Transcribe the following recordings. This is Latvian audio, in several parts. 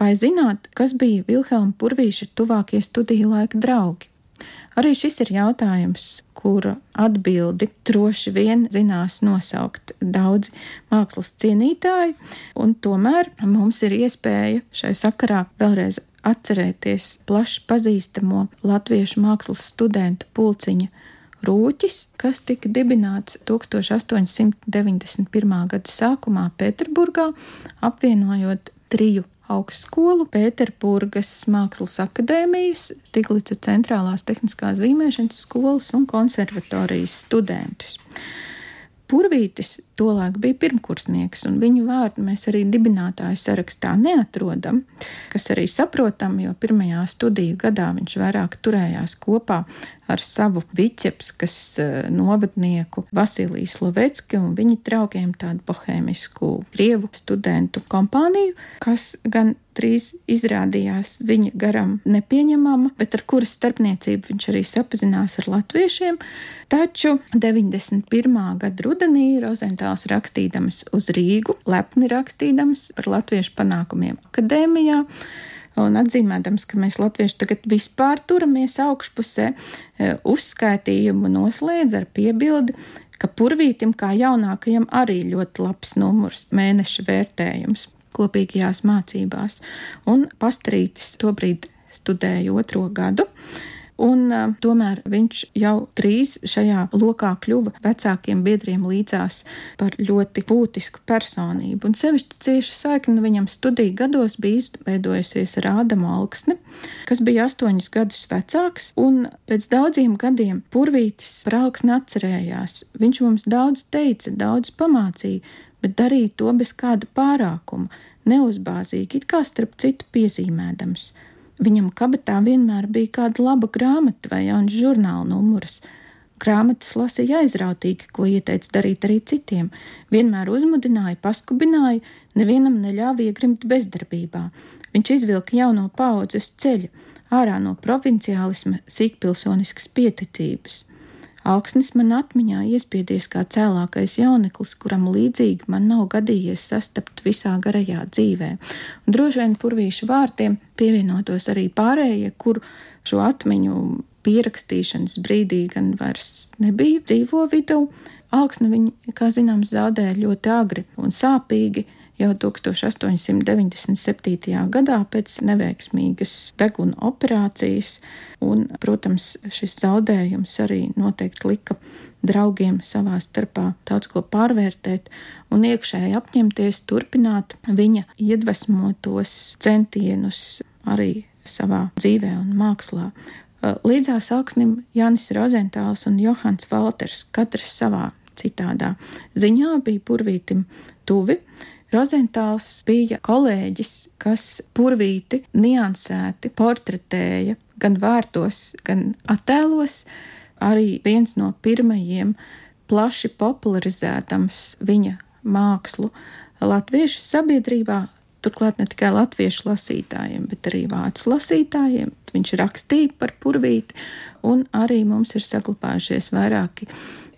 Vai zināt, kas bija Vilhelma Purvīša tuvākie studiju laika draugi? Arī šis ir jautājums, kura atbildi droši vien zinās nosaukt daudzi mākslas cienītāji, un tomēr mums ir iespēja šai sakarā vēlreiz atcerēties plaši pazīstamo latviešu mākslas studentu pulciņa Rūķis, kas tika dibināts 1891. gada sākumā Pēterburgā, apvienojot triju augstskolu, Pēterburgas Mākslas akadēmijas, Tiglica centrālās tehniskās zīmēšanas skolas un konservatorijas studentus. Purvītis tolaik bija pirmkursnieks, un viņu vārdu mēs arī dibinātāju sarakstā neatrodam, kas arī saprotam, jo pirmajā studiju gadā viņš vairāk turējās kopā ar savu viķepskas eh, novadnieku Vasiliju Slovecki un viņa draugiem tādu bohēmisku krievu studentu kompāniju, kas gan drīz izrādījās viņa garam nepieņemama, bet ar kuras starpniecību viņš arī sapazinās ar latviešiem. Taču 91. gada rudenī Rozentāls rakstīdams uz Rīgu, lepni rakstīdams par latviešu panākumiem akadēmijā, un atzīmēdams, ka mēs latvieši tagad vispār turamies augšpusē, e, uzskaitījumu noslēdz ar piebildi, ka purvītim kā jaunākajam arī ļoti labs numurs mēneša vērtējums kopīgajās mācībās, un pastrītis tobrīd studēja otro gadu. Un, uh, tomēr viņš jau drīz šajā lokā kļuva vecākiem biedriem līdzās par ļoti būtisku personību. Un sevišķi cieša saikne viņam studiju gados bija izveidojusies ar Ādamu Alksni, kas bija astoņus gadus vecāks, un pēc daudziem gadiem Purvītis par Alksni atcerējās. Viņš mums daudz teica, daudz pamācīja, bet darīja to bez kāda pārākuma, neuzbāzīgi, it kā starp citu piezīmēdams. Viņam kabatā vienmēr bija kāda laba grāmata vai jauns žurnāla numurs. Grāmatas lasīja aizrautīgi, ko ieteica darīt arī citiem, vienmēr uzmudināja, paskubināja, nevienam neļāva iegrimt bezdarbībā. Viņš izvilka jauno paudzi uz ceļa, ārā no provinciālisma, sīkpilsoniskas pieticības. Augsnis man atmiņā iespiedies kā cēlākais jauneklis, kuram līdzīgi man nav gadījies sastapt visā garajā dzīvē. Un droši vien purvīšu vārtiem pievienotos arī pārējie, kur šo atmiņu pierakstīšanas brīdī gan vairs nebija dzīvo vidū. Augsne viņa, kā zināms, zaudēja ļoti agri un sāpīgi, jau 1897. gadā pēc neveiksmīgas deguna operācijas, un, protams, šis zaudējums arī noteikti lika draugiem savā starpā daudz ko pārvērtēt un iekšēji apņemties turpināt viņa iedvesmotos centienus arī savā dzīvē un mākslā. Līdzās augsnim Jānis Rozentāls un Johans Valters, katrs savā citādā ziņā bija purvītim tuvi, Rozentāls bija kolēģis, kas purvīti, niansēti portretēja gan vārtos, gan attēlos. Arī viens no pirmajiem plaši popularizētams viņa mākslu latviešu sabiedrībā, turklāt ne tikai latviešu lasītājiem, bet arī vācu lasītājiem. Viņš rakstīja par purvīti, un arī mums ir saglabājušies vairāki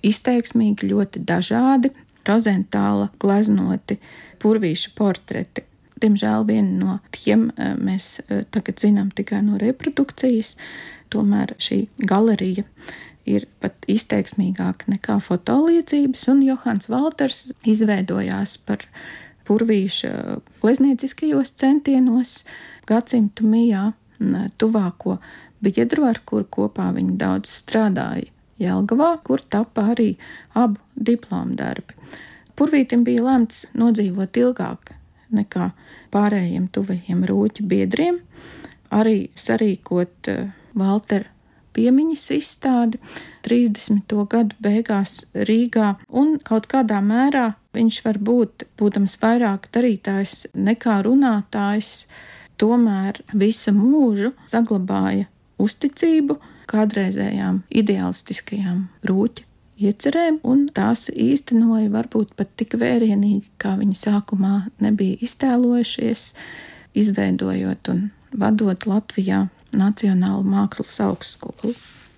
izteiksmīgi, ļoti dažādi rozentāla glaznoti purvīša portreti. Diemžēl vienu no tiem eh, mēs eh, tagad zinām tikai no reprodukcijas, tomēr šī galerija ir pat izteiksmīgāka nekā fotoliecības, un Johans Valters izveidojās par purvīša gleznieciskajos centienos gadsimtu mijā tuvāko biedru, ar kuru kopā viņi daudz strādāja Jelgavā, kur tapa arī abu diplomu darbi. Purvītim bija lemts nodzīvot ilgāk nekā pārējiem tuvajiem rūķu biedriem, arī sarīkot uh, Valtera piemiņas izstādi 30. gadu beigās Rīgā, un kaut kādā mērā viņš var būt, būdams vairāk darītājs nekā runātājs, tomēr visu mūžu saglabāja uzticību kādreizējām ideālistiskajām rūķa iecerēm, un tās īstenoja varbūt pat tik vērienīgi, kā viņi sākumā nebija iztēlojušies, izveidojot un vadot Latvijā Nacionālu mākslas augstskolu.